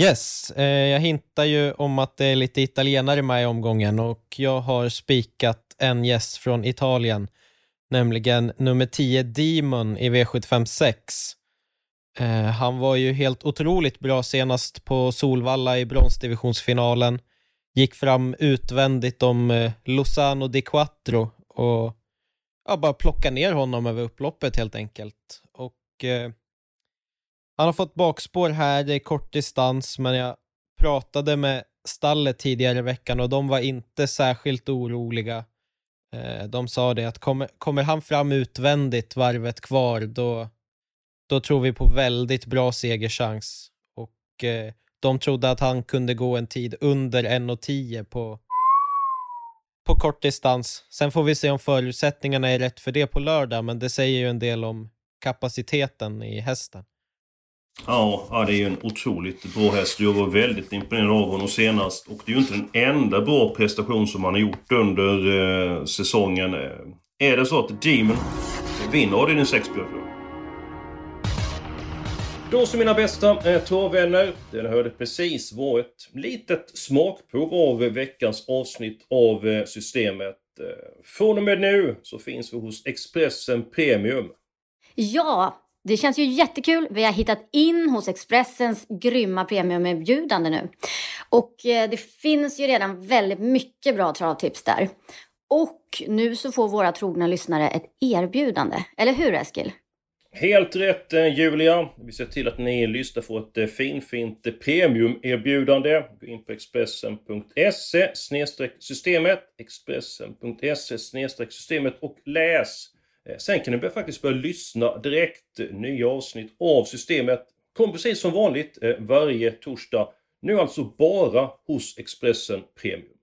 Yes, eh, jag hintar ju om att det är lite italienare med i omgången och jag har spikat en gäst från Italien, nämligen nummer 10 Demon i V75 6. Eh, han var ju helt otroligt bra senast på Solvalla i bronsdivisionsfinalen. Gick fram utvändigt om eh, Lozano di Quattro och ja, bara plocka ner honom över upploppet helt enkelt. Och eh, han har fått bakspår här, det är kort distans, men jag pratade med stallet tidigare i veckan och de var inte särskilt oroliga. Eh, de sa det att kommer, kommer han fram utvändigt varvet kvar, då, då tror vi på väldigt bra segerchans. Och eh, de trodde att han kunde gå en tid under 1.10 på, på kort distans. Sen får vi se om förutsättningarna är rätt för det på lördag, men det säger ju en del om kapaciteten i hästen. Ja, ja, det är ju en otroligt bra häst. Jag var väldigt imponerad av honom senast. Och det är ju inte den enda bra prestation som han har gjort under eh, säsongen. Eh, är det så att Demon vinner avdelning 6, Björklund? Då så mina bästa eh, travvänner. Den hörde precis var ett litet smakprov av veckans avsnitt av eh, Systemet. Eh, från och med nu så finns vi hos Expressen Premium. Ja, det känns ju jättekul. Vi har hittat in hos Expressens grymma premiumerbjudande nu. Och eh, det finns ju redan väldigt mycket bra travtips där. Och nu så får våra trogna lyssnare ett erbjudande. Eller hur Eskil? Helt rätt eh, Julia. Vi ser till att ni lyssnar får ett eh, finfint premiumerbjudande. Gå in på Expressen.se systemet Expressen.se systemet och läs. Eh, sen kan ni faktiskt börja lyssna direkt. Eh, nya avsnitt av Systemet kommer precis som vanligt eh, varje torsdag. Nu alltså bara hos Expressen Premium.